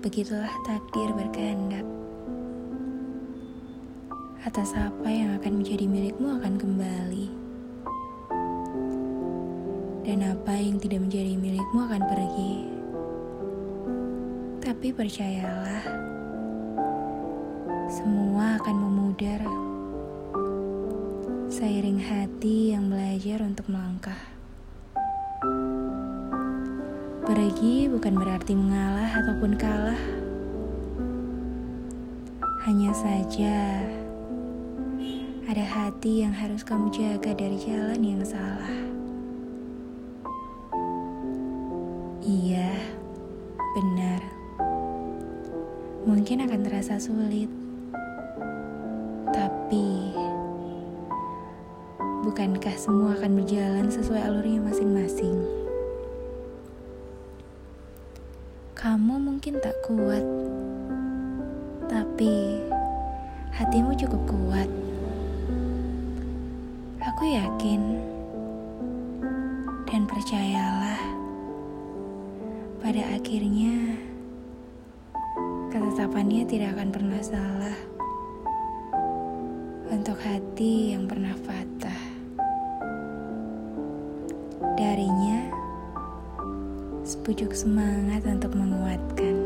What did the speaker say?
begitulah takdir berkehendak. Atas apa yang akan menjadi milikmu akan kembali. Dan apa yang tidak menjadi milikmu akan pergi. Tapi percayalah, semua akan memudar seiring hati yang belajar untuk melangkah. Pergi bukan berarti mengalah ataupun kalah. Hanya saja ada hati yang harus kamu jaga dari jalan yang salah. Iya, benar. Mungkin akan terasa sulit. Tapi bukankah semua akan berjalan sesuai alurnya masing-masing? Kamu mungkin tak kuat, tapi hatimu cukup kuat. Aku yakin dan percayalah, pada akhirnya ketetapannya tidak akan pernah salah untuk hati yang pernah patah. Darinya, sepucuk semangat untuk menguatkan.